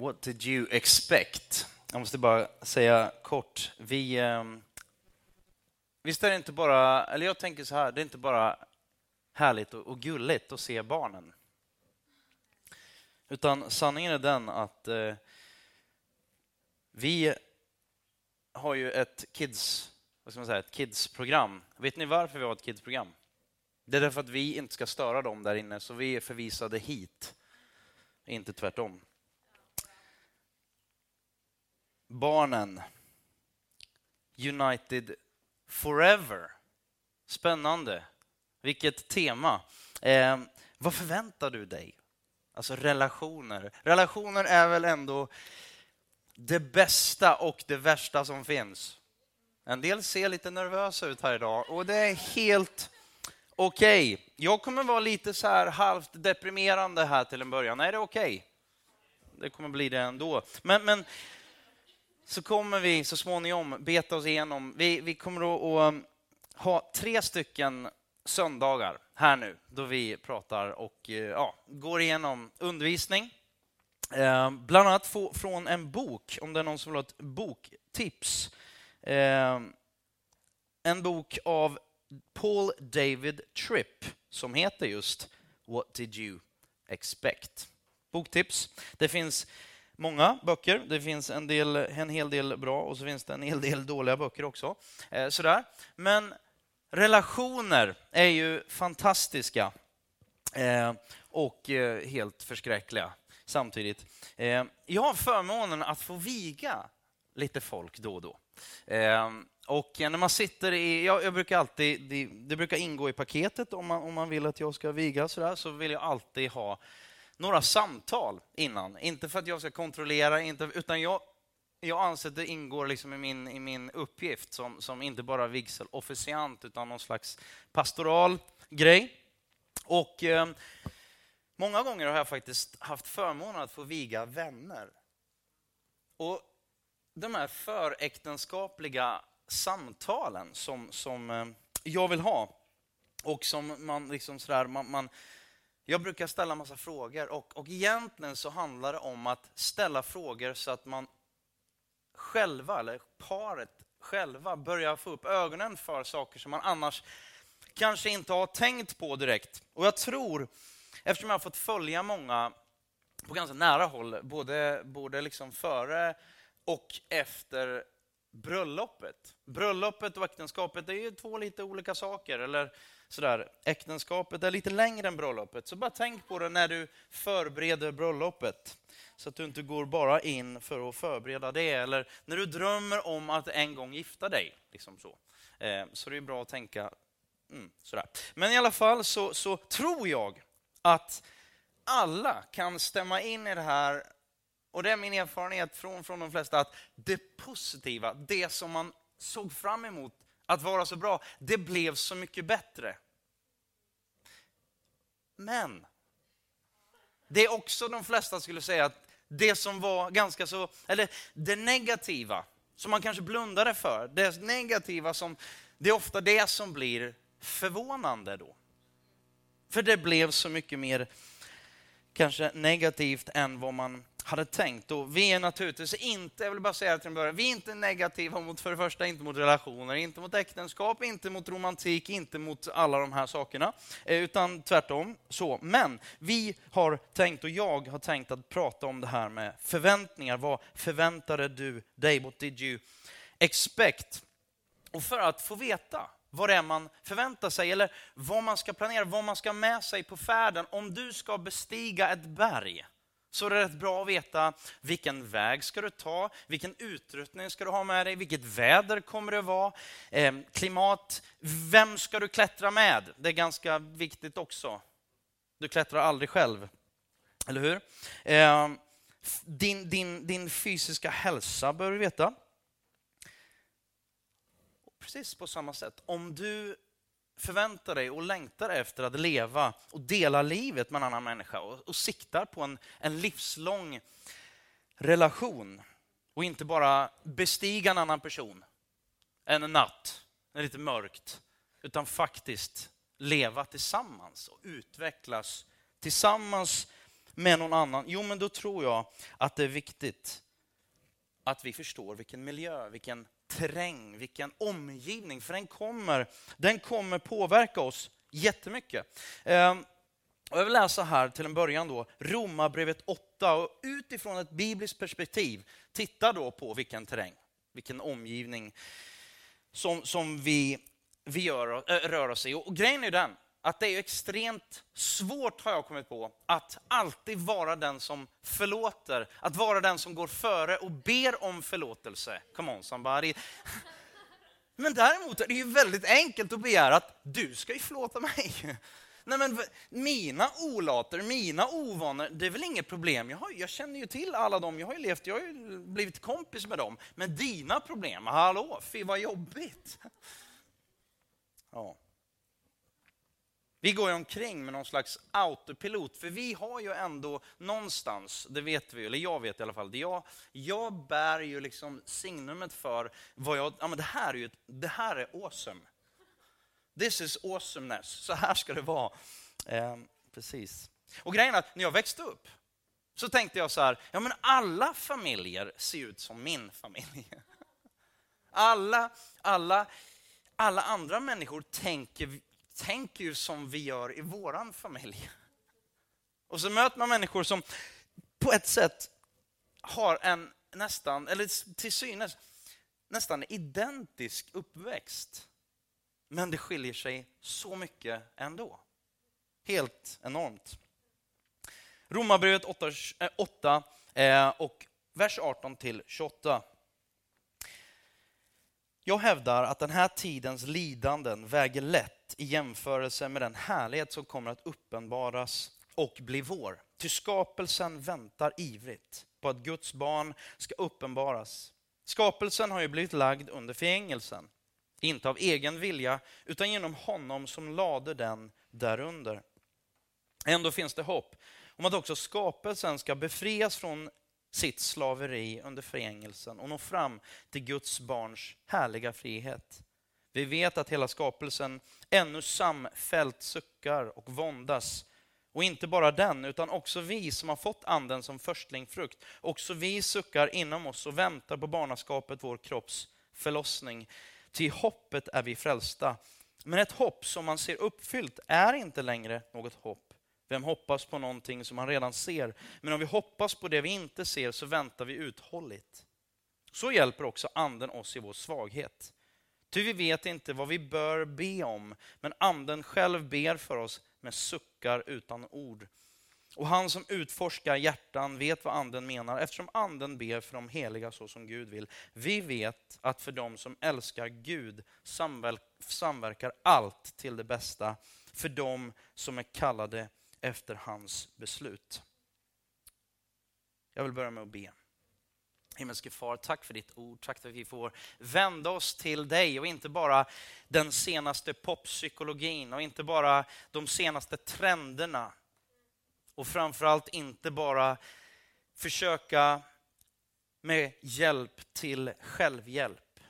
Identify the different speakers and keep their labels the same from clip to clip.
Speaker 1: What did you expect? Jag måste bara säga kort. Vi, eh, visst är det inte bara, eller jag tänker så här, det är inte bara härligt och, och gulligt att se barnen. Utan sanningen är den att eh, vi har ju ett kids, vad ska man säga, ett kidsprogram. Vet ni varför vi har ett kidsprogram? Det är därför att vi inte ska störa dem där inne, så vi är förvisade hit. Inte tvärtom. Barnen. United Forever. Spännande. Vilket tema. Eh, vad förväntar du dig? Alltså relationer. Relationer är väl ändå det bästa och det värsta som finns. En del ser lite nervösa ut här idag och det är helt okej. Okay. Jag kommer vara lite så här halvt deprimerande här till en början. Är det okej? Okay? Det kommer bli det ändå. Men, men så kommer vi så småningom beta oss igenom. Vi, vi kommer att, att um, ha tre stycken söndagar här nu då vi pratar och eh, ja, går igenom undervisning. Eh, bland annat få, från en bok, om det är någon som vill ha ett boktips. Eh, en bok av Paul David Tripp som heter just What did you expect? Boktips. Det finns många böcker. Det finns en, del, en hel del bra och så finns det en hel del dåliga böcker också. Eh, sådär. Men relationer är ju fantastiska eh, och eh, helt förskräckliga samtidigt. Eh, jag har förmånen att få viga lite folk då och då. Eh, och när man sitter i, jag, jag, brukar alltid, det, det, brukar ingå i paketet om man, om man vill att jag ska viga sådär, så vill jag alltid ha några samtal innan. Inte för att jag ska kontrollera, inte, utan jag, jag anser att det ingår liksom i, min, i min uppgift som, som inte bara vigselofficiant utan någon slags pastoral grej. Och eh, Många gånger har jag faktiskt haft förmånen att få viga vänner. Och de här föräktenskapliga samtalen som, som eh, jag vill ha och som man liksom sådär, man, man jag brukar ställa massa frågor och, och egentligen så handlar det om att ställa frågor så att man själva, eller paret själva, börjar få upp ögonen för saker som man annars kanske inte har tänkt på direkt. Och jag tror, eftersom jag har fått följa många på ganska nära håll, både, både liksom före och efter bröllopet. Bröllopet och äktenskapet är ju två lite olika saker. Eller sådär, äktenskapet är lite längre än bröllopet. Så bara tänk på det när du förbereder bröllopet. Så att du inte går bara in för att förbereda det. Eller när du drömmer om att en gång gifta dig. Liksom så. Eh, så det är bra att tänka mm, sådär. Men i alla fall så, så tror jag att alla kan stämma in i det här och det är min erfarenhet från, från de flesta, att det positiva, det som man såg fram emot att vara så bra, det blev så mycket bättre. Men det är också de flesta skulle säga att det som var ganska så, eller det negativa, som man kanske blundade för, det negativa som, det är ofta det som blir förvånande då. För det blev så mycket mer kanske negativt än vad man hade tänkt. Och vi är naturligtvis inte, jag vill bara säga till en början, vi är inte negativa mot, för det första, inte mot relationer, inte mot äktenskap, inte mot romantik, inte mot alla de här sakerna, eh, utan tvärtom. så. Men vi har tänkt, och jag har tänkt att prata om det här med förväntningar. Vad förväntade du dig? What did you expect? Och för att få veta vad det är man förväntar sig eller vad man ska planera, vad man ska ha med sig på färden. Om du ska bestiga ett berg så är det rätt bra att veta vilken väg ska du ta, vilken utrustning ska du ha med dig, vilket väder kommer det vara, eh, klimat, vem ska du klättra med? Det är ganska viktigt också. Du klättrar aldrig själv, eller hur? Eh, din, din, din fysiska hälsa bör du veta. Precis på samma sätt. Om du förväntar dig och längtar efter att leva och dela livet med en annan människa och, och siktar på en, en livslång relation och inte bara bestiga en annan person en natt, när det är lite mörkt, utan faktiskt leva tillsammans och utvecklas tillsammans med någon annan? Jo, men då tror jag att det är viktigt att vi förstår vilken miljö, vilken terräng, vilken omgivning, för den kommer, den kommer påverka oss jättemycket. Ehm, och jag vill läsa här till en början då, Romarbrevet 8 och utifrån ett bibliskt perspektiv, titta då på vilken terräng, vilken omgivning som, som vi, vi gör, äh, rör oss i. Och grejen är den, att det är extremt svårt, har jag kommit på, att alltid vara den som förlåter. Att vara den som går före och ber om förlåtelse. Come on somebody. Men däremot är det ju väldigt enkelt att begära att du ska ju förlåta mig. Nej men mina olater, mina ovanor, det är väl inget problem. Jag, har, jag känner ju till alla dem, jag har ju levt, jag har ju blivit kompis med dem. Men dina problem, hallå, fy vad jobbigt. Ja. Vi går ju omkring med någon slags autopilot, för vi har ju ändå någonstans, det vet vi, eller jag vet i alla fall, det jag, jag bär ju liksom signumet för vad jag, ja men det här är ju, det här är awesome. This is awesomeness, så här ska det vara. Eh, precis. Och grejen är att när jag växte upp så tänkte jag så här, ja men alla familjer ser ut som min familj. Alla, alla, alla andra människor tänker tänker ju som vi gör i våran familj. Och så möter man människor som på ett sätt har en nästan, eller till synes, nästan identisk uppväxt. Men det skiljer sig så mycket ändå. Helt enormt. Romarbrevet 8, 8 eh, eh, och vers 18 till 28. Jag hävdar att den här tidens lidanden väger lätt i jämförelse med den härlighet som kommer att uppenbaras och bli vår. Ty skapelsen väntar ivrigt på att Guds barn ska uppenbaras. Skapelsen har ju blivit lagd under förgängelsen, inte av egen vilja, utan genom honom som lade den därunder. Ändå finns det hopp om att också skapelsen ska befrias från sitt slaveri under förgängelsen och nå fram till Guds barns härliga frihet. Vi vet att hela skapelsen ännu samfällt suckar och våndas. Och inte bara den, utan också vi som har fått anden som förstlingfrukt. Också vi suckar inom oss och väntar på barnaskapet, vår kropps förlossning. Till hoppet är vi frälsta. Men ett hopp som man ser uppfyllt är inte längre något hopp. Vem hoppas på någonting som man redan ser? Men om vi hoppas på det vi inte ser så väntar vi uthålligt. Så hjälper också anden oss i vår svaghet. Ty vi vet inte vad vi bör be om, men anden själv ber för oss med suckar utan ord. Och han som utforskar hjärtan vet vad anden menar, eftersom anden ber för de heliga så som Gud vill. Vi vet att för dem som älskar Gud samverkar allt till det bästa, för dem som är kallade efter hans beslut. Jag vill börja med att be. Himmelske far, tack för ditt ord. Tack för att vi får vända oss till dig och inte bara den senaste poppsykologin och inte bara de senaste trenderna. Och framförallt inte bara försöka med hjälp till självhjälp.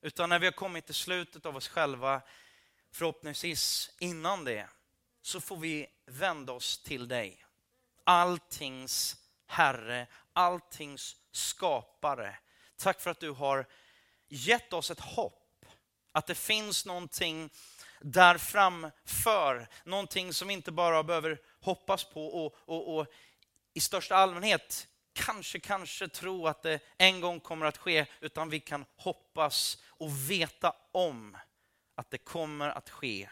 Speaker 1: Utan när vi har kommit till slutet av oss själva, förhoppningsvis innan det, så får vi vända oss till dig. Alltings Herre, alltings skapare. Tack för att du har gett oss ett hopp. Att det finns någonting där framför, någonting som vi inte bara behöver hoppas på och, och, och i största allmänhet kanske, kanske tro att det en gång kommer att ske, utan vi kan hoppas och veta om att det kommer att ske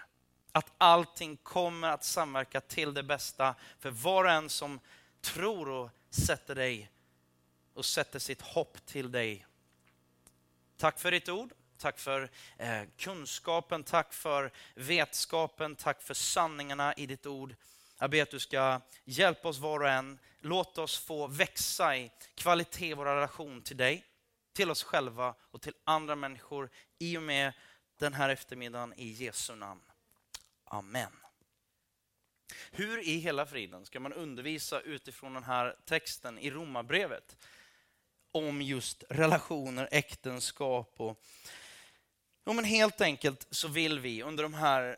Speaker 1: att allting kommer att samverka till det bästa för var och en som tror och sätter dig och sätter sitt hopp till dig. Tack för ditt ord. Tack för eh, kunskapen, tack för vetskapen, tack för sanningarna i ditt ord. Jag ber att du ska hjälpa oss var och en. Låt oss få växa i kvalitet i vår relation till dig, till oss själva och till andra människor i och med den här eftermiddagen i Jesu namn. Amen. Hur i hela friden ska man undervisa utifrån den här texten i Romarbrevet om just relationer, äktenskap och... Jo, men helt enkelt så vill vi under de här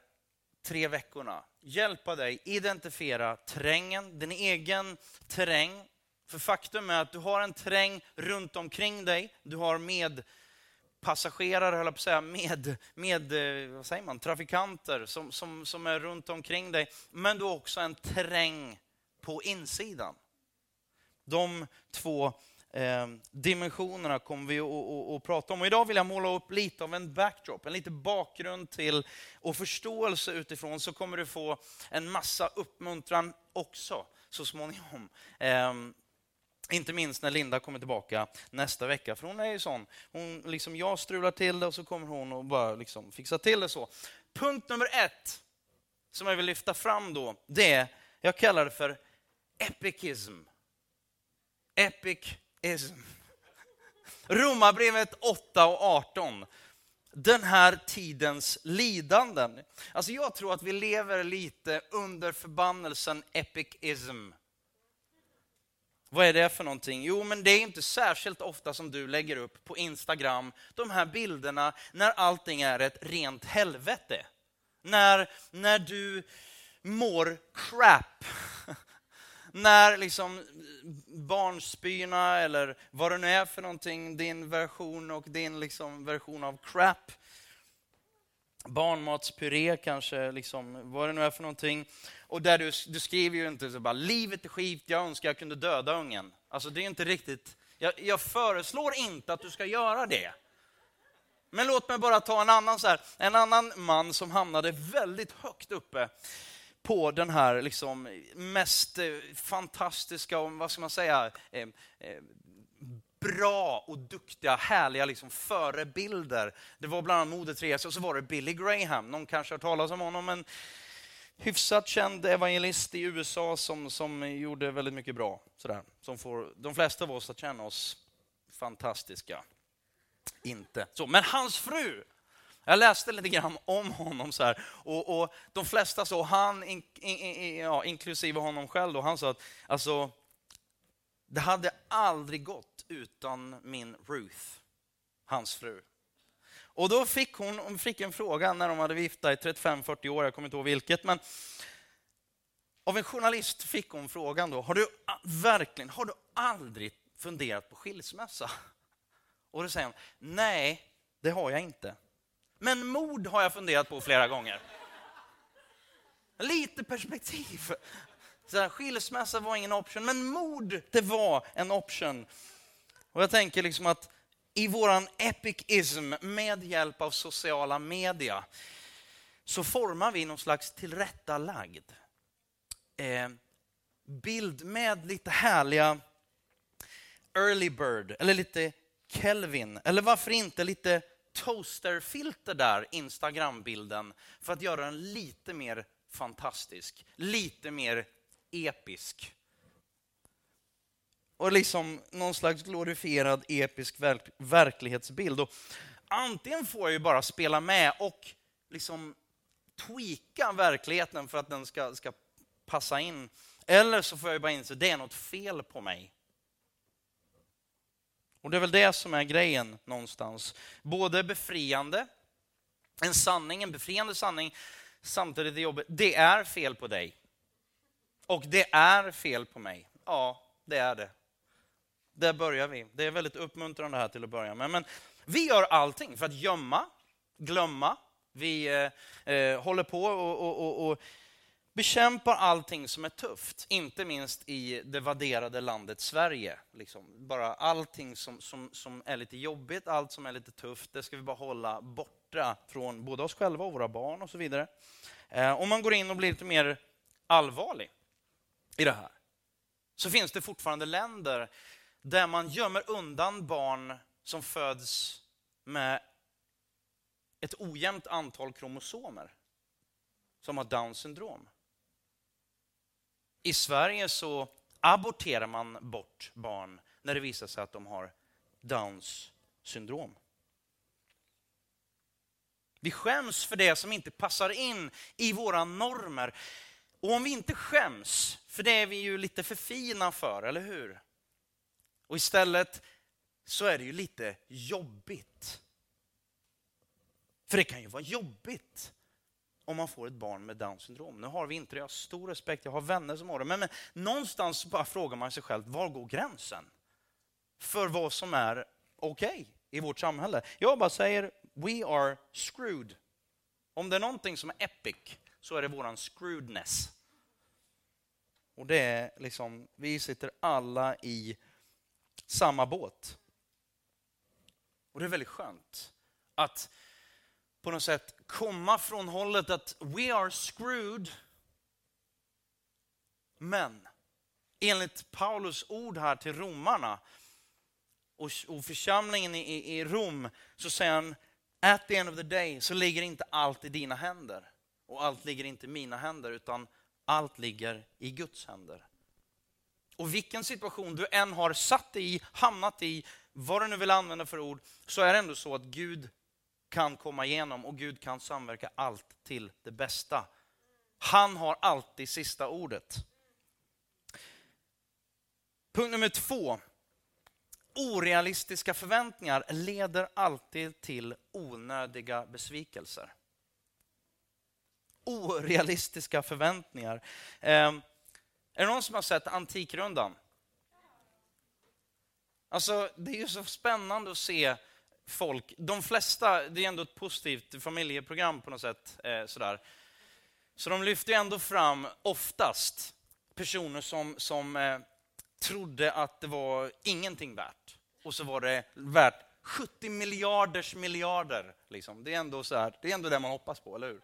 Speaker 1: tre veckorna hjälpa dig identifiera terrängen, din egen terräng. För faktum är att du har en terräng runt omkring dig. Du har med passagerare, höll på att säga, med, med eh, vad säger man, trafikanter som, som, som är runt omkring dig. Men du har också en terräng på insidan. De två Ehm, dimensionerna kommer vi att, prata om. Och idag vill jag måla upp lite av en backdrop, en liten bakgrund till och förståelse utifrån, så kommer du få en massa uppmuntran också så småningom. Ehm, inte minst när Linda kommer tillbaka nästa vecka, för hon är ju sån. Hon, liksom, jag strular till det och så kommer hon och bara liksom fixar till det så. Punkt nummer ett som jag vill lyfta fram då, det är, jag kallar det för epikism. Epic Romarbrevet 8 och 18. Den här tidens lidanden. Alltså jag tror att vi lever lite under förbannelsen epicism. Vad är det för någonting? Jo, men det är inte särskilt ofta som du lägger upp på Instagram de här bilderna när allting är ett rent helvete. När, när du mår crap när liksom barnspyna eller vad det nu är för någonting, din version och din liksom version av crap. Barnmatspuré kanske, liksom, vad det nu är för någonting. Och där du, du skriver ju inte så bara, livet är skit, jag önskar jag kunde döda ungen. Alltså det är inte riktigt, jag, jag föreslår inte att du ska göra det. Men låt mig bara ta en annan, så här, en annan man som hamnade väldigt högt uppe på den här liksom mest eh, fantastiska och vad ska man säga, eh, eh, bra och duktiga, härliga liksom förebilder. Det var bland annat Moder Teresa och så var det Billy Graham. Någon kanske har talat om honom, en hyfsat känd evangelist i USA som, som gjorde väldigt mycket bra. Sådär. Som får de flesta av oss att känna oss fantastiska. Inte så. Men hans fru, jag läste lite grann om honom så här, och, och de flesta så, han in, in, in, ja, inklusive honom själv, då, han sa att alltså, det hade aldrig gått utan min Ruth, hans fru. Och då fick hon, hon fick en fråga när de hade viftat i 35-40 år, jag kommer inte ihåg vilket, men av en journalist fick hon frågan då, har du verkligen, har du aldrig funderat på skilsmässa? Och då säger hon, nej, det har jag inte. Men mord har jag funderat på flera gånger. Lite perspektiv. Så här, skilsmässa var ingen option, men mord, det var en option. Och jag tänker liksom att i våran epicism med hjälp av sociala media så formar vi någon slags tillrättalagd eh, bild med lite härliga early bird eller lite Kelvin eller varför inte lite toasterfilter där, Instagram-bilden, för att göra den lite mer fantastisk, lite mer episk. Och liksom någon slags glorifierad episk verk verklighetsbild. Och antingen får jag ju bara spela med och liksom tweaka verkligheten för att den ska, ska passa in. Eller så får jag bara inse att det är något fel på mig. Och det är väl det som är grejen någonstans. Både befriande, en sanning, en befriande sanning, samtidigt är jobbigt. Det är fel på dig. Och det är fel på mig. Ja, det är det. Där börjar vi. Det är väldigt uppmuntrande här till att börja med. Men vi gör allting för att gömma, glömma. Vi eh, eh håller på och, och, och, och bekämpar allting som är tufft, inte minst i det vadderade landet Sverige. Liksom. Bara allting som, som, som är lite jobbigt, allt som är lite tufft, det ska vi bara hålla borta från både oss själva och våra barn och så vidare. Eh, om man går in och blir lite mer allvarlig i det här, så finns det fortfarande länder där man gömmer undan barn som föds med ett ojämnt antal kromosomer som har Downs syndrom. I Sverige så aborterar man bort barn när det visar sig att de har Downs syndrom. Vi skäms för det som inte passar in i våra normer. Och om vi inte skäms, för det är vi ju lite för fina för, eller hur? Och istället så är det ju lite jobbigt. För det kan ju vara jobbigt om man får ett barn med Downs syndrom. Nu har vi inte det, jag har stor respekt, jag har vänner som har det. Men, men någonstans bara frågar man sig själv, var går gränsen? För vad som är okej okay i vårt samhälle. Jag bara säger, we are screwed. Om det är någonting som är epic så är det våran screwedness. Och det är liksom, vi sitter alla i samma båt. Och det är väldigt skönt att på något sätt komma från hållet att we are screwed. Men enligt Paulus ord här till romarna och, och församlingen i, i Rom så säger han at the end of the day så ligger inte allt i dina händer och allt ligger inte i mina händer utan allt ligger i Guds händer. Och vilken situation du än har satt dig i, hamnat i, vad du nu vill använda för ord, så är det ändå så att Gud kan komma igenom och Gud kan samverka allt till det bästa. Han har alltid sista ordet. Punkt nummer två. Orealistiska förväntningar leder alltid till onödiga besvikelser. Orealistiska förväntningar. Eh, är det någon som har sett Antikrundan? Alltså, det är ju så spännande att se folk. De flesta, det är ändå ett positivt familjeprogram på något sätt. Eh, sådär. Så de lyfter ändå fram, oftast, personer som, som eh, trodde att det var ingenting värt. Och så var det värt 70 miljarders miljarder. Liksom. Det, är ändå så här, det är ändå det man hoppas på, eller hur?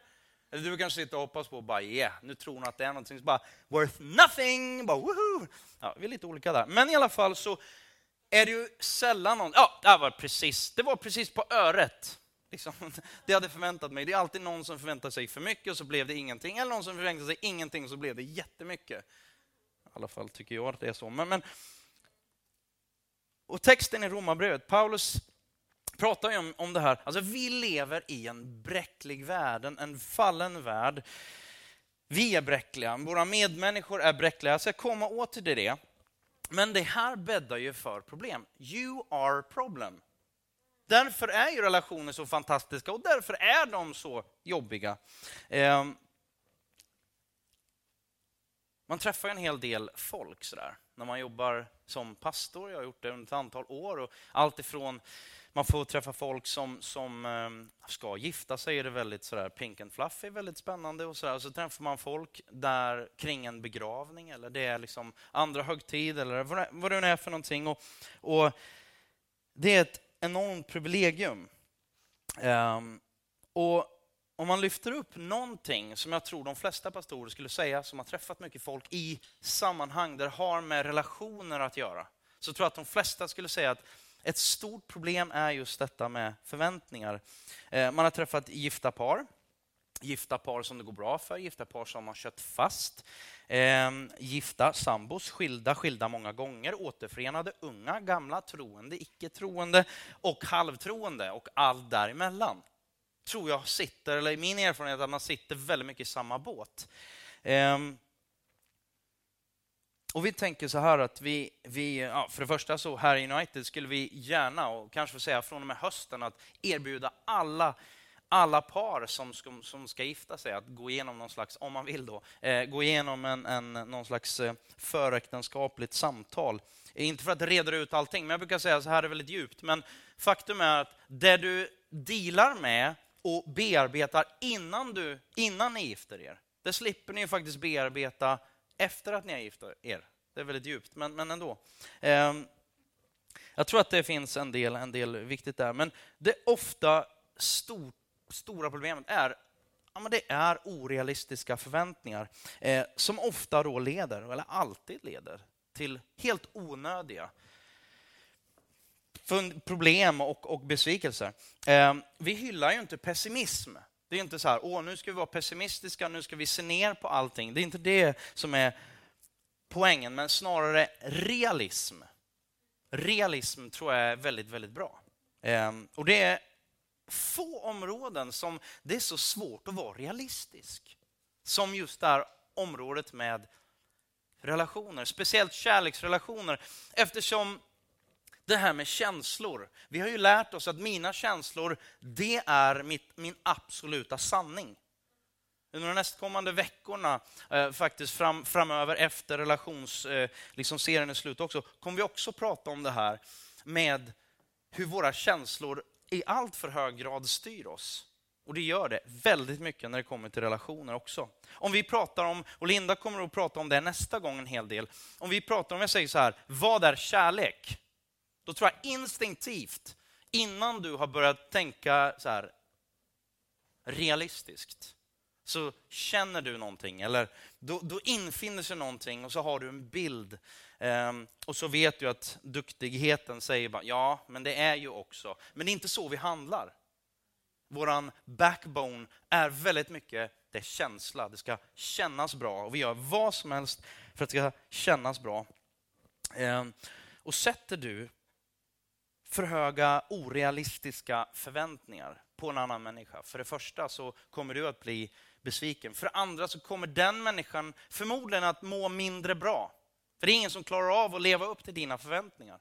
Speaker 1: Eller du kanske sitter och hoppas på bara yeah, nu tror hon att det är någonting så bara worth nothing, bara woohoo! Ja, vi är lite olika där. Men i alla fall så är det ju sällan någon, ja, det var precis, det var precis på öret. Liksom, det hade förväntat mig. Det är alltid någon som förväntar sig för mycket och så blev det ingenting. Eller någon som förväntar sig ingenting och så blev det jättemycket. I alla fall tycker jag att det är så. Men, men och texten i Romarbrevet, Paulus pratar ju om, om det här. Alltså vi lever i en bräcklig värld, en, en fallen värld. Vi är bräckliga, våra medmänniskor är bräckliga. Jag ska komma åt till det. Men det här bäddar ju för problem. You are problem. Därför är ju relationer så fantastiska och därför är de så jobbiga. Ehm, man träffar en hel del folk sådär, när man jobbar som pastor. Jag har gjort det under ett antal år. Och allt ifrån man får träffa folk som, som ehm, ska gifta sig, är det väldigt sådär pink and fluffy, väldigt spännande. Och sådär. så träffar man folk där kring en begravning eller det är liksom andra högtid eller vad det nu är för någonting. Och, och det är ett enormt privilegium. Um, och om man lyfter upp någonting som jag tror de flesta pastorer skulle säga, som har träffat mycket folk i sammanhang där det har med relationer att göra, så tror jag att de flesta skulle säga att ett stort problem är just detta med förväntningar. Eh, man har träffat gifta par, gifta par som det går bra för, gifta par som har kört fast, eh, gifta sambos, skilda, skilda många gånger, återförenade, unga, gamla, troende, icke-troende och halvtroende och allt däremellan. Tror jag sitter, eller min erfarenhet är att man sitter väldigt mycket i samma båt. Ehm, och vi tänker så här att vi, vi ja, för det första så här i United skulle vi gärna, och kanske få säga från och med hösten, att erbjuda alla alla par som ska, som ska gifta sig att gå igenom någon slags, om man vill då, eh, gå igenom en, en, någon slags eh, föräktenskapligt samtal. Inte för att reda ut allting, men jag brukar säga så här är väldigt djupt. Men faktum är att det du dealar med och bearbetar innan, du, innan ni gifter er, det slipper ni faktiskt bearbeta efter att ni har gift er. Det är väldigt djupt, men, men ändå. Ehm, jag tror att det finns en del, en del viktigt där, men det ofta stor, stora problemet är ja, men det är orealistiska förväntningar eh, som ofta då leder, eller alltid leder, till helt onödiga problem och, och besvikelser. Eh, vi hyllar ju inte pessimism det är inte så här, åh nu ska vi vara pessimistiska, nu ska vi se ner på allting. Det är inte det som är poängen, men snarare realism. Realism tror jag är väldigt, väldigt bra. Ehm, och det är få områden som det är så svårt att vara realistisk. Som just det här området med relationer, speciellt kärleksrelationer. Eftersom det här med känslor. Vi har ju lärt oss att mina känslor, det är mitt, min absoluta sanning. under de nästkommande veckorna, eh, faktiskt fram, framöver efter relationsserien eh, liksom är slut också, kommer vi också prata om det här med hur våra känslor i allt för hög grad styr oss. Och det gör det väldigt mycket när det kommer till relationer också. Om vi pratar om, och Linda kommer att prata om det nästa gång en hel del. Om vi pratar om, jag säger så här, vad är kärlek? Då tror jag instinktivt, innan du har börjat tänka så här realistiskt, så känner du någonting, eller då, då infinner sig någonting och så har du en bild. Ehm, och så vet du att duktigheten säger bara, ja, men det är ju också. Men det är inte så vi handlar. Våran backbone är väldigt mycket det är känsla. Det ska kännas bra och vi gör vad som helst för att det ska kännas bra. Ehm, och sätter du för höga orealistiska förväntningar på en annan människa. För det första så kommer du att bli besviken. För det andra så kommer den människan förmodligen att må mindre bra. För det är ingen som klarar av att leva upp till dina förväntningar.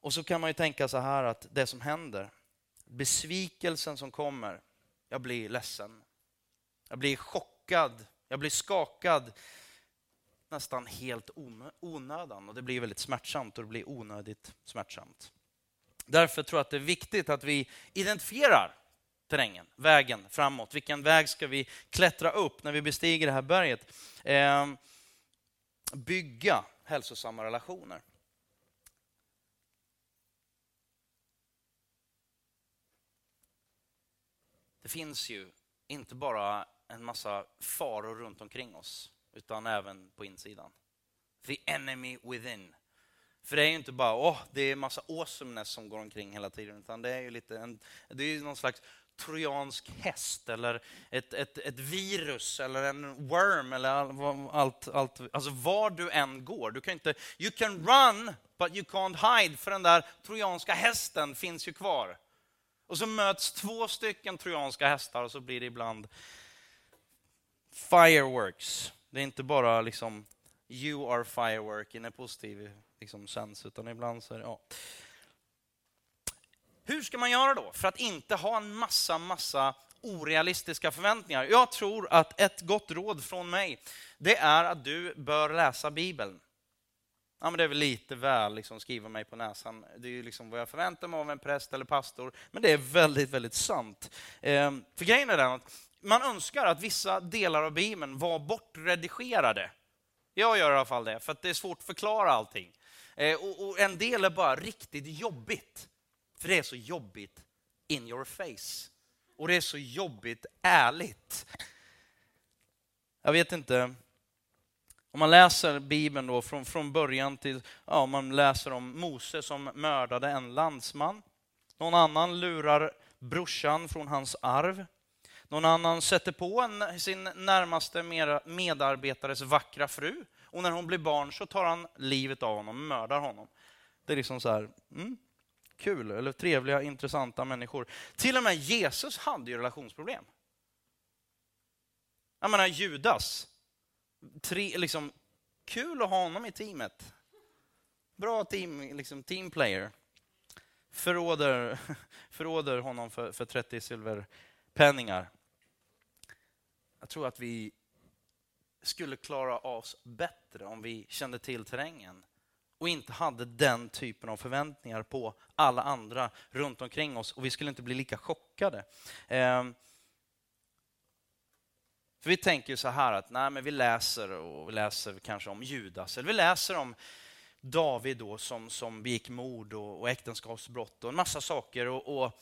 Speaker 1: Och så kan man ju tänka så här att det som händer, besvikelsen som kommer, jag blir ledsen. Jag blir chockad, jag blir skakad nästan helt onödan och det blir väldigt smärtsamt och det blir onödigt smärtsamt. Därför tror jag att det är viktigt att vi identifierar terrängen, vägen framåt. Vilken väg ska vi klättra upp när vi bestiger det här berget? Eh, bygga hälsosamma relationer. Det finns ju inte bara en massa faror runt omkring oss, utan även på insidan. The enemy within. För det är ju inte bara åh, det är en massa awesomeness som går omkring hela tiden, utan det är ju lite en, det är någon slags trojansk häst eller ett, ett, ett virus eller en worm eller allt, allt. Alltså var du än går. Du kan inte, you can run but you can't hide för den där trojanska hästen finns ju kvar. Och så möts två stycken trojanska hästar och så blir det ibland fireworks. Det är inte bara liksom you are firework in a positiv liksom, sens, utan ibland så är det, ja. Hur ska man göra då för att inte ha en massa, massa orealistiska förväntningar? Jag tror att ett gott råd från mig, det är att du bör läsa Bibeln. Ja, men det är väl lite väl liksom, skriva mig på näsan. Det är ju liksom vad jag förväntar mig av en präst eller pastor. Men det är väldigt, väldigt sant. Ehm, för grejen är den att man önskar att vissa delar av Bibeln var bortredigerade. Jag gör i alla fall det, för att det är svårt att förklara allting. Eh, och, och en del är bara riktigt jobbigt. För det är så jobbigt in your face. Och det är så jobbigt ärligt. Jag vet inte, om man läser Bibeln då från, från början till, ja, man läser om Mose som mördade en landsman. Någon annan lurar brorsan från hans arv. Någon annan sätter på en, sin närmaste medarbetares vackra fru. Och när hon blir barn så tar han livet av honom, mördar honom. Det är liksom så här, mm, kul, eller trevliga, intressanta människor. Till och med Jesus hade ju relationsproblem. Jag menar Judas, tre, liksom, kul att ha honom i teamet. Bra team, liksom, team player. Förråder, förråder honom för, för 30 silverpenningar. Jag tror att vi skulle klara oss bättre om vi kände till terrängen och inte hade den typen av förväntningar på alla andra runt omkring oss och vi skulle inte bli lika chockade. Ehm, för vi tänker ju så här att nej, men vi läser och vi läser kanske om Judas, eller vi läser om David då som, som begick mord och, och äktenskapsbrott och en massa saker. Och, och,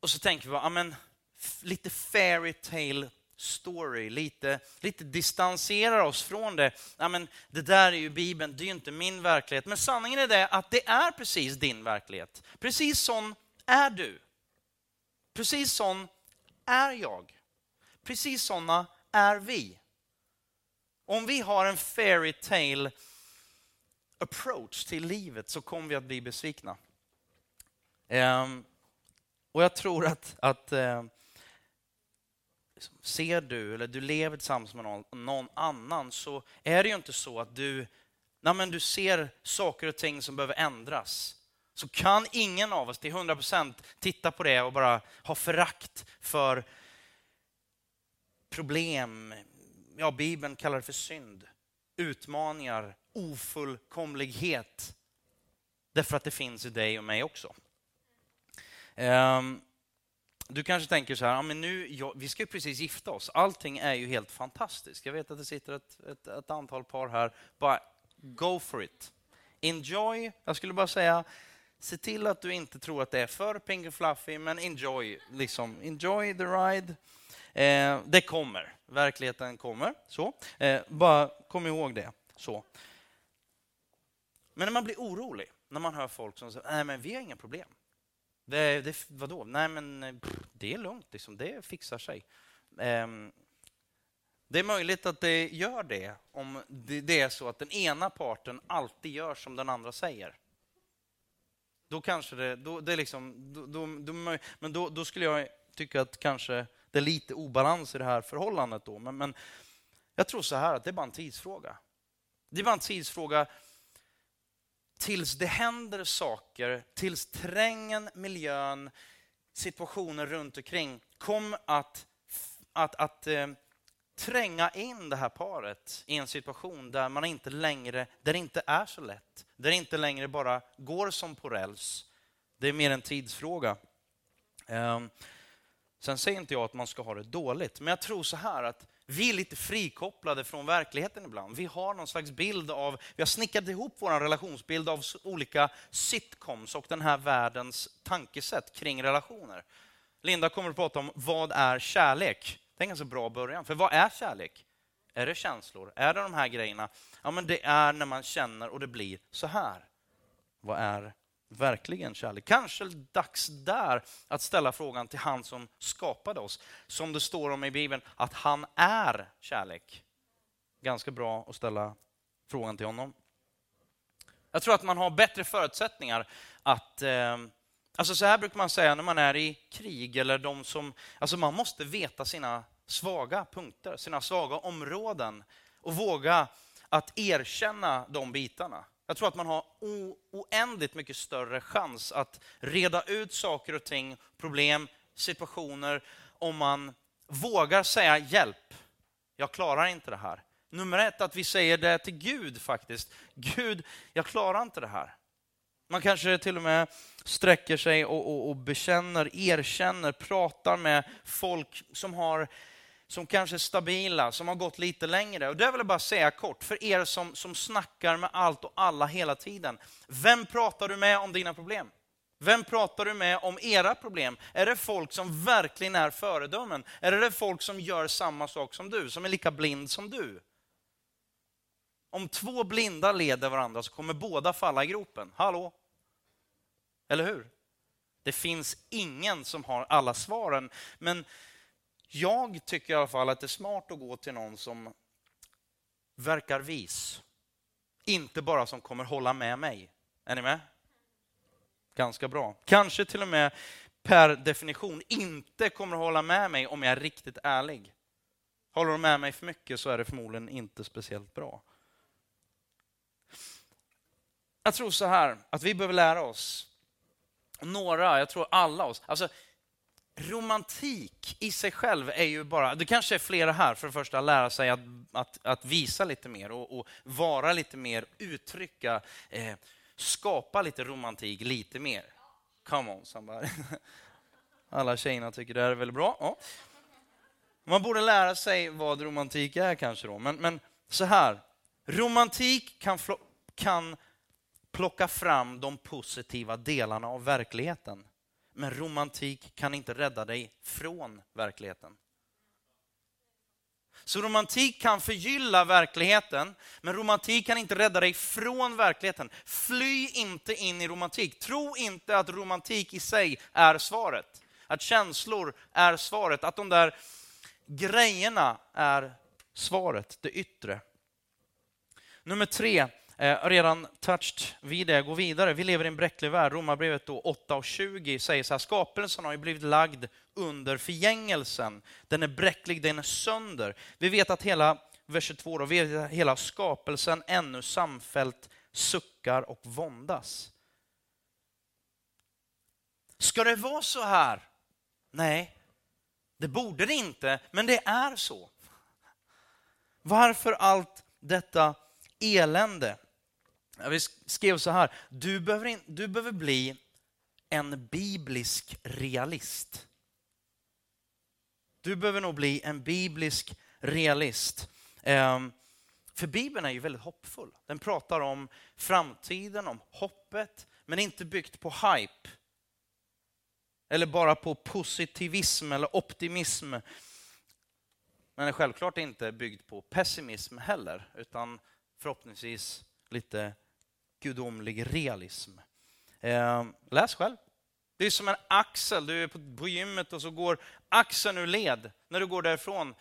Speaker 1: och så tänker vi, ja, men, lite fairy tale story, lite, lite distanserar oss från det. Ja, men det där är ju Bibeln, det är ju inte min verklighet. Men sanningen är det att det är precis din verklighet. Precis sån är du. Precis sån är jag. Precis såna är vi. Om vi har en fairy tale approach till livet så kommer vi att bli besvikna. Um, och jag tror att, att uh, ser du, eller du lever tillsammans med någon, någon annan, så är det ju inte så att du, nej men du ser saker och ting som behöver ändras. Så kan ingen av oss till 100% titta på det och bara ha förakt för problem, ja Bibeln kallar det för synd, utmaningar, ofullkomlighet. Därför att det finns i dig och mig också. Um, du kanske tänker så här, ja, men nu, ja, vi ska ju precis gifta oss. Allting är ju helt fantastiskt. Jag vet att det sitter ett, ett, ett antal par här. Bara go for it. Enjoy. Jag skulle bara säga, se till att du inte tror att det är för pink och fluffy, men enjoy. Liksom, enjoy the ride. Eh, det kommer. Verkligheten kommer. Så. Eh, bara kom ihåg det. Så. Men när man blir orolig, när man hör folk som säger, nej men vi har inga problem. Det, det, vadå? Nej, men pff, det är lugnt. Liksom. Det fixar sig. Um, det är möjligt att det gör det om det, det är så att den ena parten alltid gör som den andra säger. Då kanske det... Då, det är liksom, då, då, då, men då, då, skulle jag tycka att kanske det är lite obalans i det här förhållandet. Då. Men, men jag tror så här att det är bara en tidsfråga. Det är bara en tidsfråga tills det händer saker, tills terrängen, miljön, situationen runt omkring kommer att, att, att eh, tränga in det här paret i en situation där man inte längre, där det inte är så lätt, där det inte längre bara går som på räls. Det är mer en tidsfråga. Eh, sen säger inte jag att man ska ha det dåligt, men jag tror så här att vi är lite frikopplade från verkligheten ibland. Vi har någon slags bild av, vi har snickrat ihop vår relationsbild av olika sitcoms och den här världens tankesätt kring relationer. Linda kommer att prata om vad är kärlek? Det är en ganska bra början. För vad är kärlek? Är det känslor? Är det de här grejerna? Ja, men det är när man känner och det blir så här. Vad är verkligen kärlek. Kanske dags där att ställa frågan till han som skapade oss. Som det står om i Bibeln, att han är kärlek. Ganska bra att ställa frågan till honom. Jag tror att man har bättre förutsättningar att... Eh, alltså så här brukar man säga när man är i krig, eller de som... Alltså man måste veta sina svaga punkter, sina svaga områden och våga att erkänna de bitarna. Jag tror att man har oändligt mycket större chans att reda ut saker och ting, problem, situationer, om man vågar säga hjälp. Jag klarar inte det här. Nummer ett, att vi säger det till Gud faktiskt. Gud, jag klarar inte det här. Man kanske till och med sträcker sig och, och, och bekänner, erkänner, pratar med folk som har som kanske är stabila, som har gått lite längre. Och det vill jag bara säga kort, för er som, som snackar med allt och alla hela tiden. Vem pratar du med om dina problem? Vem pratar du med om era problem? Är det folk som verkligen är föredömen? Är det folk som gör samma sak som du, som är lika blind som du? Om två blinda leder varandra så kommer båda falla i gropen. Hallå? Eller hur? Det finns ingen som har alla svaren. Men jag tycker i alla fall att det är smart att gå till någon som verkar vis. Inte bara som kommer hålla med mig. Är ni med? Ganska bra. Kanske till och med per definition inte kommer hålla med mig om jag är riktigt ärlig. Håller de med mig för mycket så är det förmodligen inte speciellt bra. Jag tror så här, att vi behöver lära oss, några, jag tror alla oss, alltså romantik i sig själv är ju bara, det kanske är flera här, för det första lära sig att, att, att visa lite mer och, och, vara lite mer, uttrycka, eh, skapa lite romantik lite mer. Come on somebody. Alla tjejerna tycker det här är väldigt bra. Ja. Man borde lära sig vad romantik är kanske då, men, men så här. Romantik kan, kan plocka fram de positiva delarna av verkligheten. Men romantik kan inte rädda dig från verkligheten. Så romantik kan förgylla verkligheten, men romantik kan inte rädda dig från verkligheten. Fly inte in i romantik. Tro inte att romantik i sig är svaret. Att känslor är svaret, att de där grejerna är svaret, det yttre. Nummer tre, Eh, redan touched vid det, gå vidare. Vi lever i en bräcklig värld. Romarbrevet 8 och 20 säger så här, skapelsen har ju blivit lagd under förgängelsen. Den är bräcklig, den är sönder. Vi vet att hela, vers 22 då, vi vet att hela skapelsen ännu samfällt suckar och våndas. Ska det vara så här? Nej, Det borde det inte, men det är så. Varför allt detta elände? Vi skrev så här, du behöver, in, du behöver bli en biblisk realist. Du behöver nog bli en biblisk realist. Ehm, för Bibeln är ju väldigt hoppfull. Den pratar om framtiden, om hoppet, men inte byggt på hype. Eller bara på positivism eller optimism. Men är självklart inte byggd på pessimism heller, utan förhoppningsvis lite gudomlig realism. Eh, läs själv. Det är som en axel, du är på gymmet och så går axeln ur led när du går därifrån.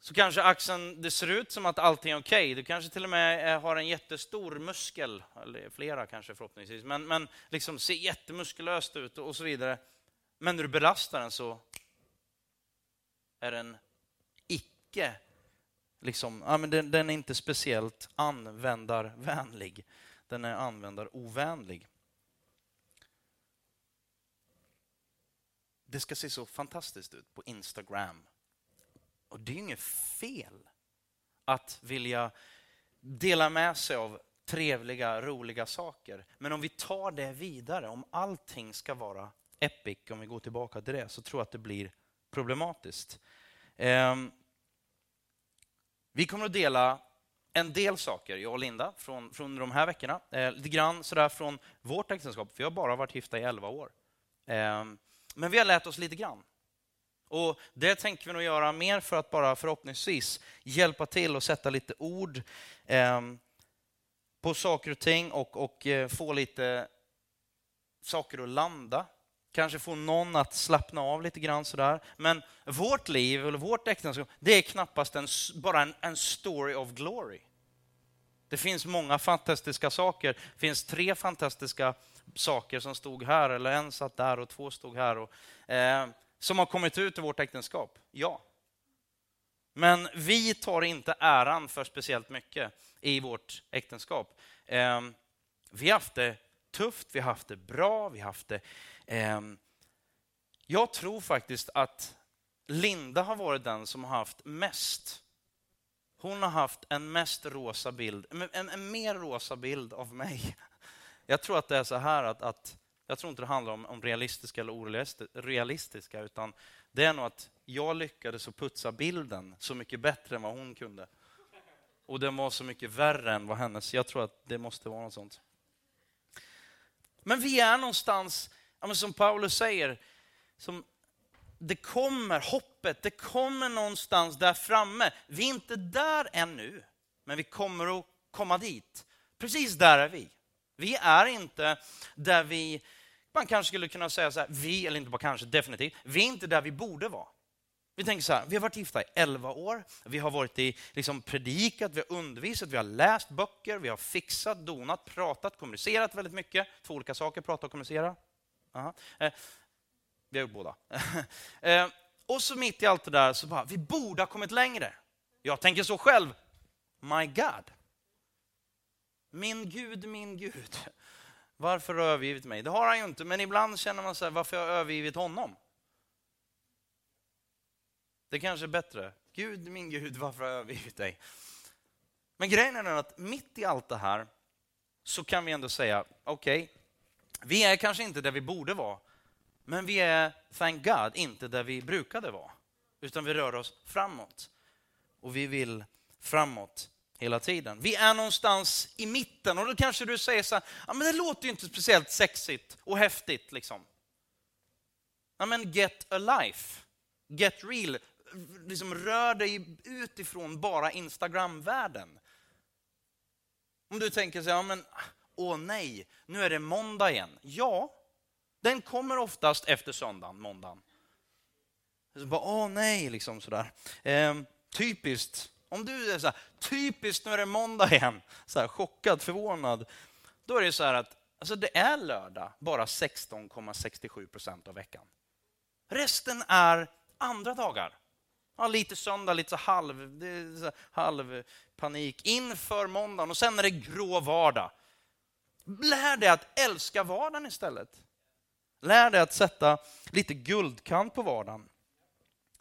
Speaker 1: Så kanske axeln, det ser ut som att allting är okej. Okay. Du kanske till och med eh, har en jättestor muskel, eller flera kanske förhoppningsvis, men, men liksom ser jättemuskulöst ut och så vidare. Men när du belastar den så är den icke, liksom, ja, men den, den är inte speciellt användarvänlig. Den är användarovänlig. Det ska se så fantastiskt ut på Instagram. Och det är inget fel att vilja dela med sig av trevliga, roliga saker. Men om vi tar det vidare, om allting ska vara epic, om vi går tillbaka till det, så tror jag att det blir problematiskt. Ehm, vi kommer att dela en del saker, jag och Linda, från, från de här veckorna. Eh, lite grann sådär från vårt äktenskap. för Vi har bara varit gifta i 11 år. Eh, men vi har lärt oss lite grann. Och Det tänker vi nog göra mer för att bara förhoppningsvis hjälpa till och sätta lite ord eh, på saker och ting och, och eh, få lite saker att landa. Kanske få någon att slappna av lite grann sådär. Men vårt liv, eller vårt äktenskap, det är knappast en, bara en, en story of glory. Det finns många fantastiska saker. Det finns tre fantastiska saker som stod här, eller en satt där och två stod här. Och, eh, som har kommit ut ur vårt äktenskap, ja. Men vi tar inte äran för speciellt mycket i vårt äktenskap. Eh, vi har haft det tufft, vi har haft det bra, vi har haft det... Eh, jag tror faktiskt att Linda har varit den som har haft mest hon har haft en mest rosa bild, en, en mer rosa bild av mig. Jag tror att det är så här att, att jag tror inte det handlar om, om realistiska eller orealistiska, utan det är nog att jag lyckades att putsa bilden så mycket bättre än vad hon kunde. Och den var så mycket värre än vad hennes. Jag tror att det måste vara något sånt. Men vi är någonstans, som Paulus säger, som det kommer, hoppet, det kommer någonstans där framme. Vi är inte där ännu, men vi kommer att komma dit. Precis där är vi. Vi är inte där vi, man kanske skulle kunna säga så här, vi, eller inte bara kanske, definitivt, vi är inte där vi borde vara. Vi tänker så här, vi har varit gifta i 11 år, vi har varit i, liksom predikat, vi har undervisat, vi har läst böcker, vi har fixat, donat, pratat, kommunicerat väldigt mycket. Två olika saker, prata och kommunicera. Aha. Eh, vi har gjort båda. Eh, och så mitt i allt det där så bara, vi borde ha kommit längre. Jag tänker så själv, my God. Min Gud, min Gud. Varför har du övergivit mig? Det har han ju inte, men ibland känner man så här, varför har jag övergivit honom? Det kanske är bättre. Gud, min Gud, varför har jag övergivit dig? Men grejen är att mitt i allt det här så kan vi ändå säga, okej, okay, vi är kanske inte där vi borde vara, men vi är, thank God, inte där vi brukade vara. Utan vi rör oss framåt. Och vi vill framåt hela tiden. Vi är någonstans i mitten och då kanske du säger så här, ja, men det låter ju inte speciellt sexigt och häftigt. Liksom. Ja, men get a life, get real, liksom rör dig utifrån bara Instagram-världen. Om du tänker så här, ja, men åh nej, nu är det måndag igen. Ja, den kommer oftast efter söndagen, måndagen. Så bara, åh nej, liksom sådär. Ehm, typiskt, om du är så här, typiskt nu är det måndag igen, så här, chockad, förvånad. Då är det så här att alltså det är lördag bara 16,67 procent av veckan. Resten är andra dagar. Ja, lite söndag, lite så halv, så halv panik inför måndagen och sen är det grå vardag. Lär dig att älska vardagen istället. Lär dig att sätta lite guldkant på vardagen.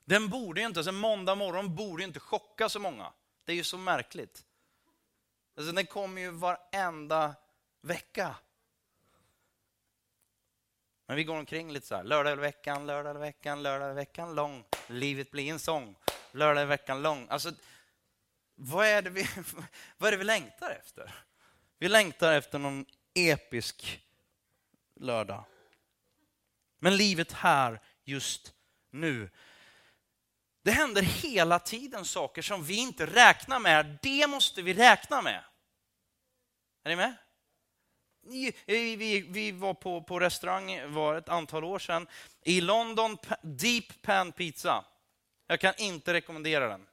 Speaker 1: Den borde ju inte, alltså en måndag morgon borde ju inte chocka så många. Det är ju så märkligt. Alltså den kommer ju varenda vecka. Men vi går omkring lite så här, lördag i veckan, lördag i veckan, lördag i veckan lång. Livet blir en sång, lördag i veckan lång. Alltså, vad är, det vi, vad är det vi längtar efter? Vi längtar efter någon episk lördag. Men livet här, just nu. Det händer hela tiden saker som vi inte räknar med. Det måste vi räkna med. Är ni med? Eh, vi, vi, var på, på restaurang var ett antal år sedan i London, Deep Pan Pizza. Jag kan inte rekommendera den.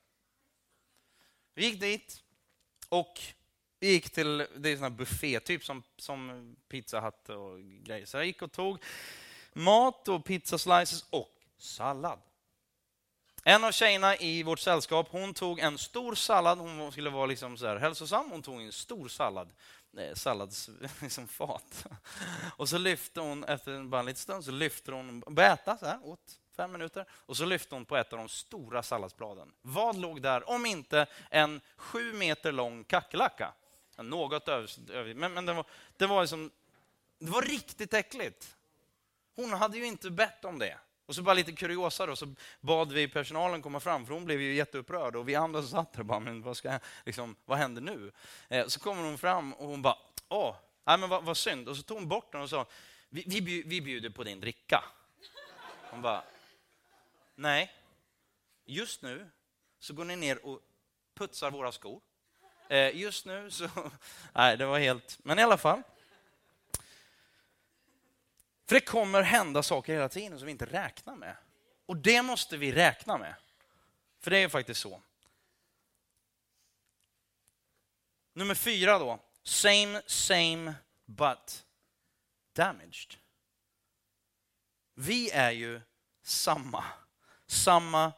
Speaker 1: Vi gick dit och vi gick till, det är en buffé, typ som, som Pizza Hut och grejer. Så jag gick och tog mat och pizza slices och sallad. En av tjejerna i vårt sällskap, hon tog en stor sallad. Hon skulle vara liksom så här hälsosam. Hon tog en stor sallad, Eh, salladsfat. Liksom och så lyfte hon, efter bara en liten stund, så lyfte hon, började äta så här, åt fem minuter. Och så lyfte hon på ett av de stora salladsbladen. Vad låg där om inte en sju meter lång kackerlacka? Något över, men, men det, var, det, var liksom, det var riktigt äckligt. Hon hade ju inte bett om det. Och så bara lite kuriosa då, så bad vi personalen komma fram, för hon blev ju jätteupprörd. Och vi andra som satt där och bara, men vad, ska, liksom, vad händer nu? Eh, så kommer hon fram och hon bara, åh, nej, men vad, vad synd. Och så tog hon bort den och sa, vi, vi, vi bjuder på din dricka. Hon bara, nej, just nu så går ni ner och putsar våra skor. Eh, just nu så, nej det var helt, men i alla fall. För det kommer hända saker hela tiden som vi inte räknar med. Och det måste vi räkna med. För det är faktiskt så. Nummer fyra då. Same, same, but damaged. Vi är ju samma. Samma,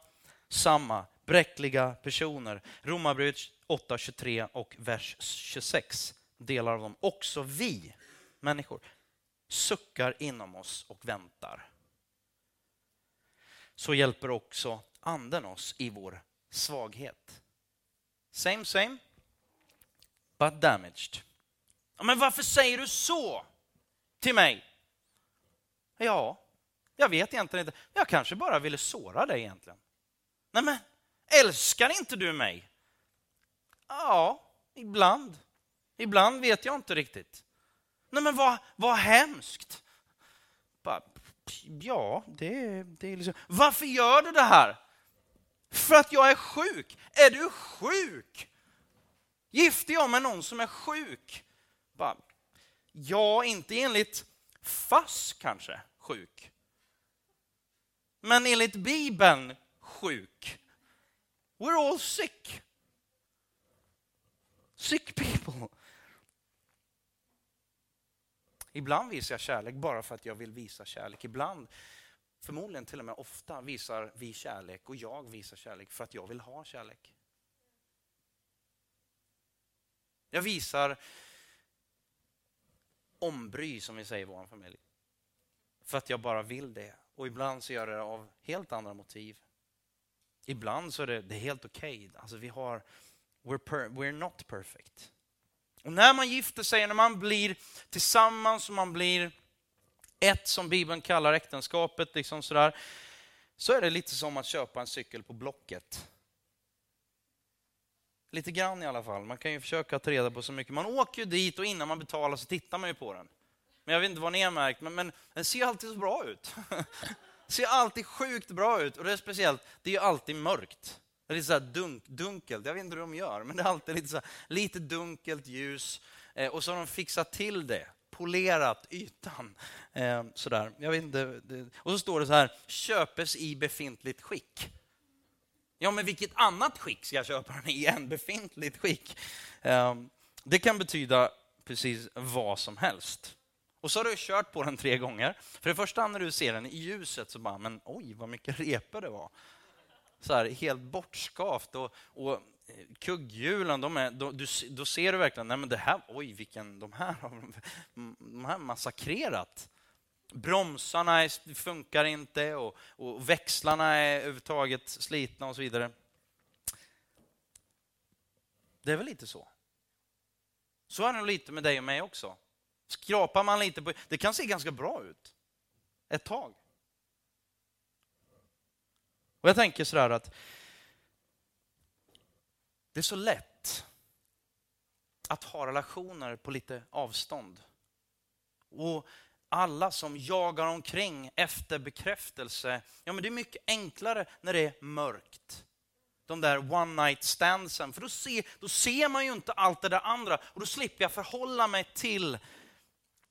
Speaker 1: samma bräckliga personer. Romarbrevet 8, 23 och vers 26. Delar av dem. Också vi människor suckar inom oss och väntar. Så hjälper också anden oss i vår svaghet. Same, same, but damaged. Men varför säger du så till mig? Ja, jag vet egentligen inte. Jag kanske bara ville såra dig egentligen. Nej men, älskar inte du mig? Ja, ibland. Ibland vet jag inte riktigt. Nej men vad, vad hemskt. Bara, ja, det, det är liksom... Varför gör du det här? För att jag är sjuk. Är du sjuk? Gifter jag med någon som är sjuk? Bara, ja, inte enligt FASS kanske, sjuk. Men enligt Bibeln, sjuk. We're all sick. Sick people. Ibland visar jag kärlek bara för att jag vill visa kärlek. Ibland, förmodligen till och med ofta, visar vi kärlek och jag visar kärlek för att jag vill ha kärlek. Jag visar ombry, som vi säger i vår familj. För att jag bara vill det. Och ibland så gör jag det av helt andra motiv. Ibland så är det, det är helt okej. Okay. Alltså vi har, we're, per, we're not perfect. Och när man gifter sig, när man blir tillsammans och man blir ett som Bibeln kallar äktenskapet, liksom sådär, så är det lite som att köpa en cykel på Blocket. Lite grann i alla fall. Man kan ju försöka ta reda på så mycket. Man åker ju dit och innan man betalar så tittar man ju på den. Men jag vet inte vad ni har märkt, men, men den ser alltid så bra ut. ser alltid sjukt bra ut. Och det är speciellt, det är ju alltid mörkt. Det är lite så här dunk, dunkelt, jag vet inte hur de gör, men det är alltid lite, så här, lite dunkelt ljus. Eh, och så har de fixat till det, polerat ytan. Eh, sådär. Jag vet inte, det, och så står det så här, köpes i befintligt skick. Ja, men vilket annat skick ska jag köpa den i än befintligt skick? Eh, det kan betyda precis vad som helst. Och så har du kört på den tre gånger. För det första när du ser den i ljuset så bara, men oj vad mycket repor det var så här, helt bortskavt. Och, och eh, kugghjulen, de är, då, du, då ser du verkligen, nej men det här, oj vilken, de här har de här massakrerat. bromsarna är, funkar inte och, och växlarna är överhuvudtaget slitna och så vidare. Det är väl lite så. Så är det lite med dig och mig också. Skrapar man lite på... Det kan se ganska bra ut. Ett tag. Och jag tänker sådär att det är så lätt att ha relationer på lite avstånd. Och alla som jagar omkring efter bekräftelse, ja men det är mycket enklare när det är mörkt. De där one night standsen, för då ser, då ser man ju inte allt det där andra och då slipper jag förhålla mig till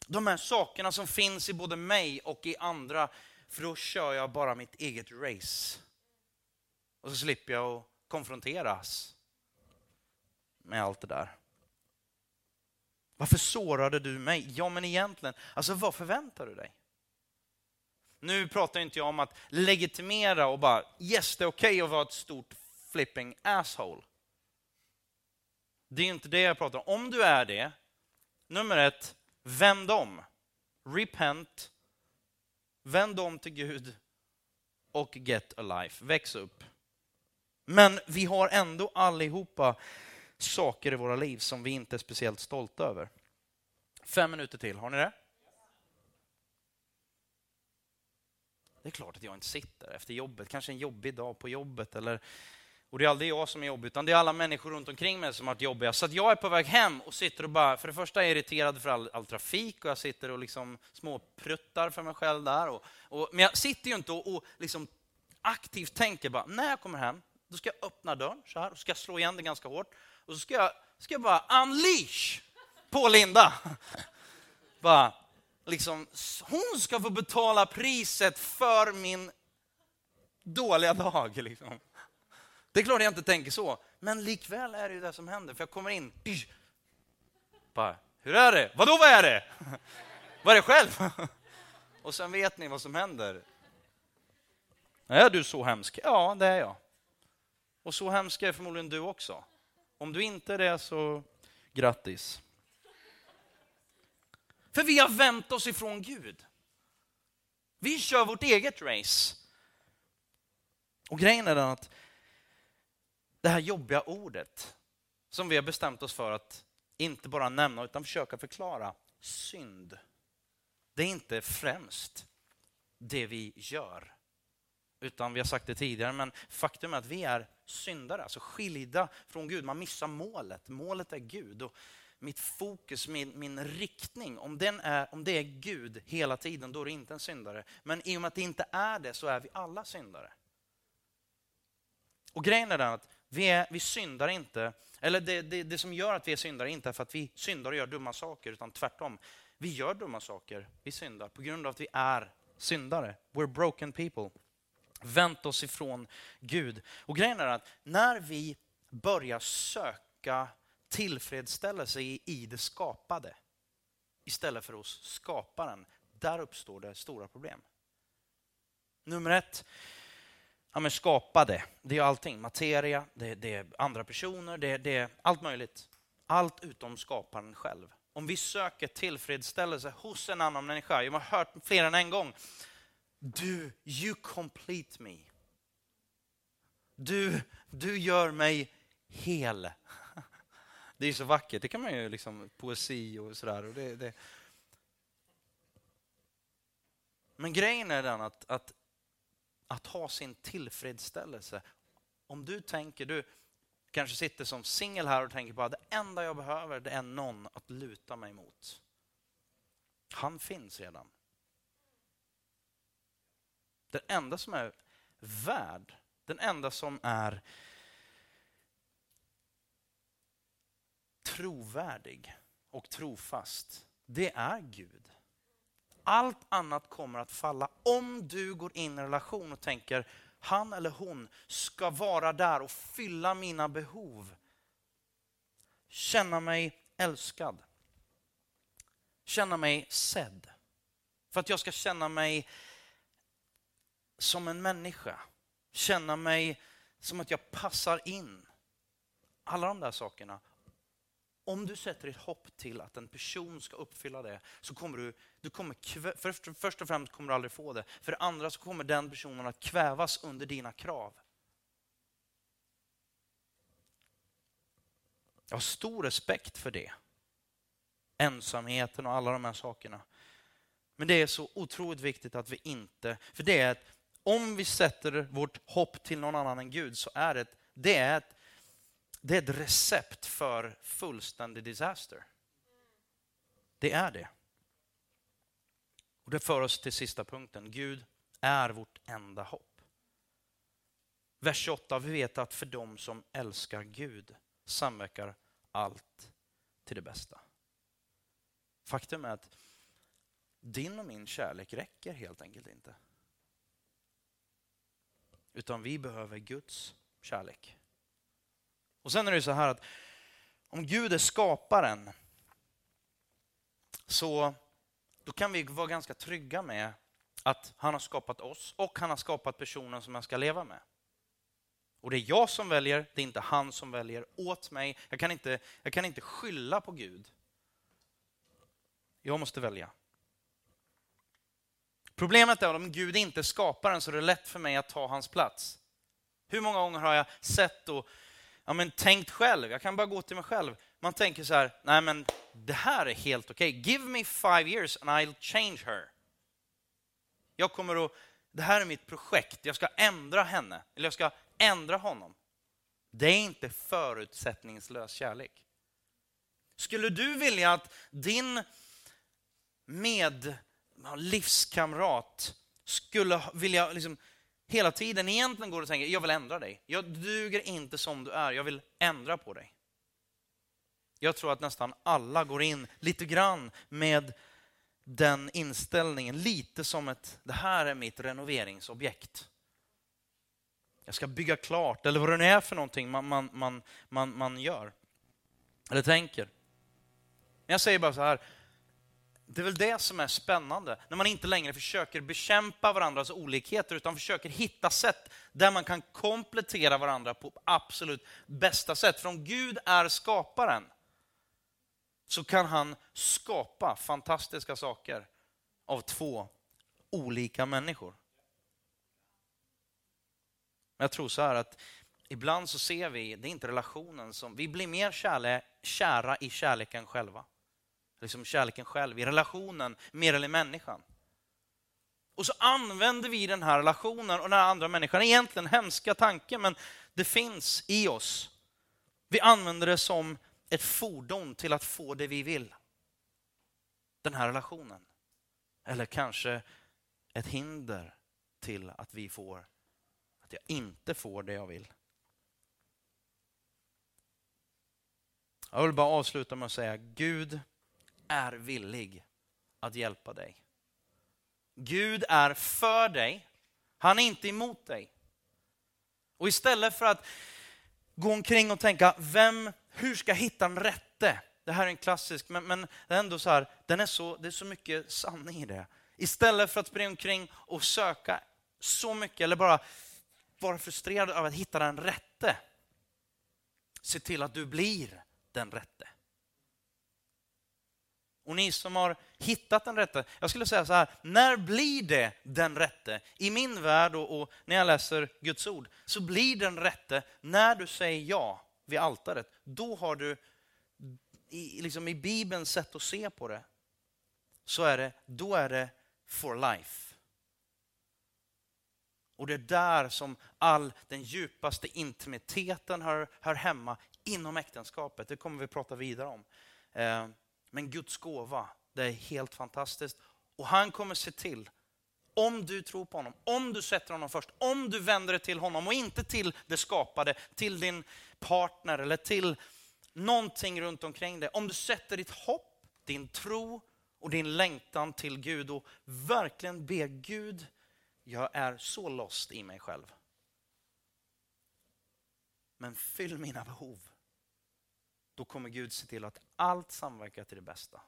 Speaker 1: de här sakerna som finns i både mig och i andra, för då kör jag bara mitt eget race. Och så slipper jag att konfronteras med allt det där. Varför sårade du mig? Ja, men egentligen, alltså vad förväntar du dig? Nu pratar inte jag om att legitimera och bara yes, det är okej okay att vara ett stort flipping asshole. Det är inte det jag pratar om. Om du är det, nummer ett, vänd om. Repent, vänd om till Gud och get a life. Väx upp. Men vi har ändå allihopa saker i våra liv som vi inte är speciellt stolta över. Fem minuter till, har ni det? Det är klart att jag inte sitter efter jobbet, kanske en jobbig dag på jobbet eller och det är aldrig jag som är jobbig, utan det är alla människor runt omkring mig som har varit jobbiga. Så att jag är på väg hem och sitter och bara, för det första är jag irriterad för all, all trafik och jag sitter och liksom småpruttar för mig själv där. Och, och, men jag sitter ju inte och, och liksom aktivt tänker bara, när jag kommer hem, då ska jag öppna dörren så här och ska slå igen den ganska hårt. Och så ska jag, ska jag bara unleash på Linda. bara, liksom, hon ska få betala priset för min dåliga dag. Liksom. Det är klart jag inte tänker så, men likväl är det ju det som händer. För jag kommer in, bara, hur är det? Vadå vad är det? Vad är det själv? Och sen vet ni vad som händer. Är du så hemsk? Ja, det är jag. Och så hemsk är förmodligen du också. Om du inte är det så grattis. För vi har vänt oss ifrån Gud. Vi kör vårt eget race. Och grejen är den att det här jobbiga ordet som vi har bestämt oss för att inte bara nämna utan försöka förklara, synd. Det är inte främst det vi gör. Utan vi har sagt det tidigare, men faktum är att vi är syndare, alltså skilda från Gud. Man missar målet. Målet är Gud. Och mitt fokus, min, min riktning, om, den är, om det är Gud hela tiden, då är det inte en syndare. Men i och med att det inte är det så är vi alla syndare. Och grejen är den att vi, är, vi syndar inte, eller det, det, det som gör att vi är syndare inte är för att vi syndar och gör dumma saker, utan tvärtom. Vi gör dumma saker, vi syndar på grund av att vi är syndare. We're broken people. Vänt oss ifrån Gud. Och grejen är att när vi börjar söka tillfredsställelse i, i det skapade istället för hos skaparen, där uppstår det stora problem. Nummer ett, ja, men skapade, det är allting. Materia, det, det är andra personer, det, det är allt möjligt. Allt utom skaparen själv. Om vi söker tillfredsställelse hos en annan människa, jag har hört fler än en gång, du, you complete me. Du, du gör mig hel. Det är så vackert, det kan man ju liksom, poesi och sådär. Och det, det. Men grejen är den att, att att ha sin tillfredsställelse. Om du tänker, du kanske sitter som singel här och tänker på att det enda jag behöver det är någon att luta mig mot. Han finns redan. Den enda som är värd, den enda som är trovärdig och trofast, det är Gud. Allt annat kommer att falla om du går in i en relation och tänker han eller hon ska vara där och fylla mina behov. Känna mig älskad. Känna mig sedd. För att jag ska känna mig som en människa. Känna mig som att jag passar in. Alla de där sakerna. om du sätter ditt hopp till att en person ska uppfylla det så kommer du, du kommer först, först och främst kommer du aldrig få det. För det andra så kommer den personen att kvävas under dina krav. Jag har stor respekt för det. Ensamheten och alla de här sakerna. Men det är så otroligt viktigt att vi inte, för det är ett, om vi sätter vårt hopp till någon annan än Gud så är det, det är ett, det är ett recept för fullständig disaster. Det är det. Och Det för oss till sista punkten. Gud är vårt enda hopp. Vers 28, vi vet att för dem som älskar Gud samverkar allt till det bästa. Faktum är att din och min kärlek räcker helt enkelt inte. Utan vi behöver Guds kärlek. Och sen är det så här att om Gud är skaparen så då kan vi vara ganska trygga med att han har skapat oss och han har skapat personen som jag ska leva med. Och det är jag som väljer, det är inte han som väljer åt mig. Jag kan inte, jag kan inte skylla på Gud. Jag måste välja. Problemet är att om Gud inte skapar den så är det lätt för mig att ta hans plats. Hur många gånger har jag sett och ja, men tänkt själv, jag kan bara gå till mig själv. Man tänker så här, nej men det här är helt okej. Okay. Give me five years and I'll change her. Jag kommer att, det här är mitt projekt, jag ska ändra henne, eller jag ska ändra honom. Det är inte förutsättningslös kärlek. Skulle du vilja att din med livskamrat skulle vilja liksom, hela tiden egentligen går och tänker, jag vill ändra dig. Jag duger inte som du är, jag vill ändra på dig. Jag tror att nästan alla går in lite grann med den inställningen, lite som ett, det här är mitt renoveringsobjekt. Jag ska bygga klart, eller vad det nu är för någonting man, man, man, man, man gör. Eller tänker. Men jag säger bara så här, det är väl det som är spännande, när man inte längre försöker bekämpa varandras olikheter, utan försöker hitta sätt där man kan komplettera varandra på absolut bästa sätt. För om Gud är skaparen, så kan han skapa fantastiska saker av två olika människor. Jag tror så här att ibland så ser vi, det är inte relationen som, vi blir mer kärle, kära i kärleken själva liksom kärleken själv, i relationen mer eller människan. Och så använder vi den här relationen och den här andra människan, egentligen hemska tanken, men det finns i oss. Vi använder det som ett fordon till att få det vi vill. Den här relationen. Eller kanske ett hinder till att vi får, att jag inte får det jag vill. Jag vill bara avsluta med att säga Gud är villig att hjälpa dig. Gud är för dig. Han är inte emot dig. Och istället för att gå omkring och tänka, vem, hur ska jag hitta den rätte? Det här är en klassisk, men, men det är ändå så här, den är så, det är så mycket sanning i det. Istället för att springa omkring och söka så mycket, eller bara vara frustrerad över att hitta den rätte. Se till att du blir den rätte. Och ni som har hittat den rätte, jag skulle säga så här, när blir det den rätte? I min värld och, och, när jag läser Guds ord så blir den rätte när du säger ja vid altaret. Då har du, i, liksom i Bibelns sätt att se på det, så är det, då är det for life. Och det är där som all den djupaste intimiteten hör, hör hemma inom äktenskapet. Det kommer vi prata vidare om. Eh, men Guds gåva, det är helt fantastiskt. Och han kommer se till, om du tror på honom, om du sätter honom först, om du vänder dig till honom och inte till det skapade, till din partner eller till någonting runt omkring dig. Om du sätter ditt hopp, din tro och din längtan till Gud och verkligen ber Gud, jag är så lost i mig själv. Men fyll mina behov då kommer Gud se till att allt samverkar till det bästa.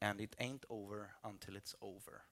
Speaker 1: And it ain't over until it's over.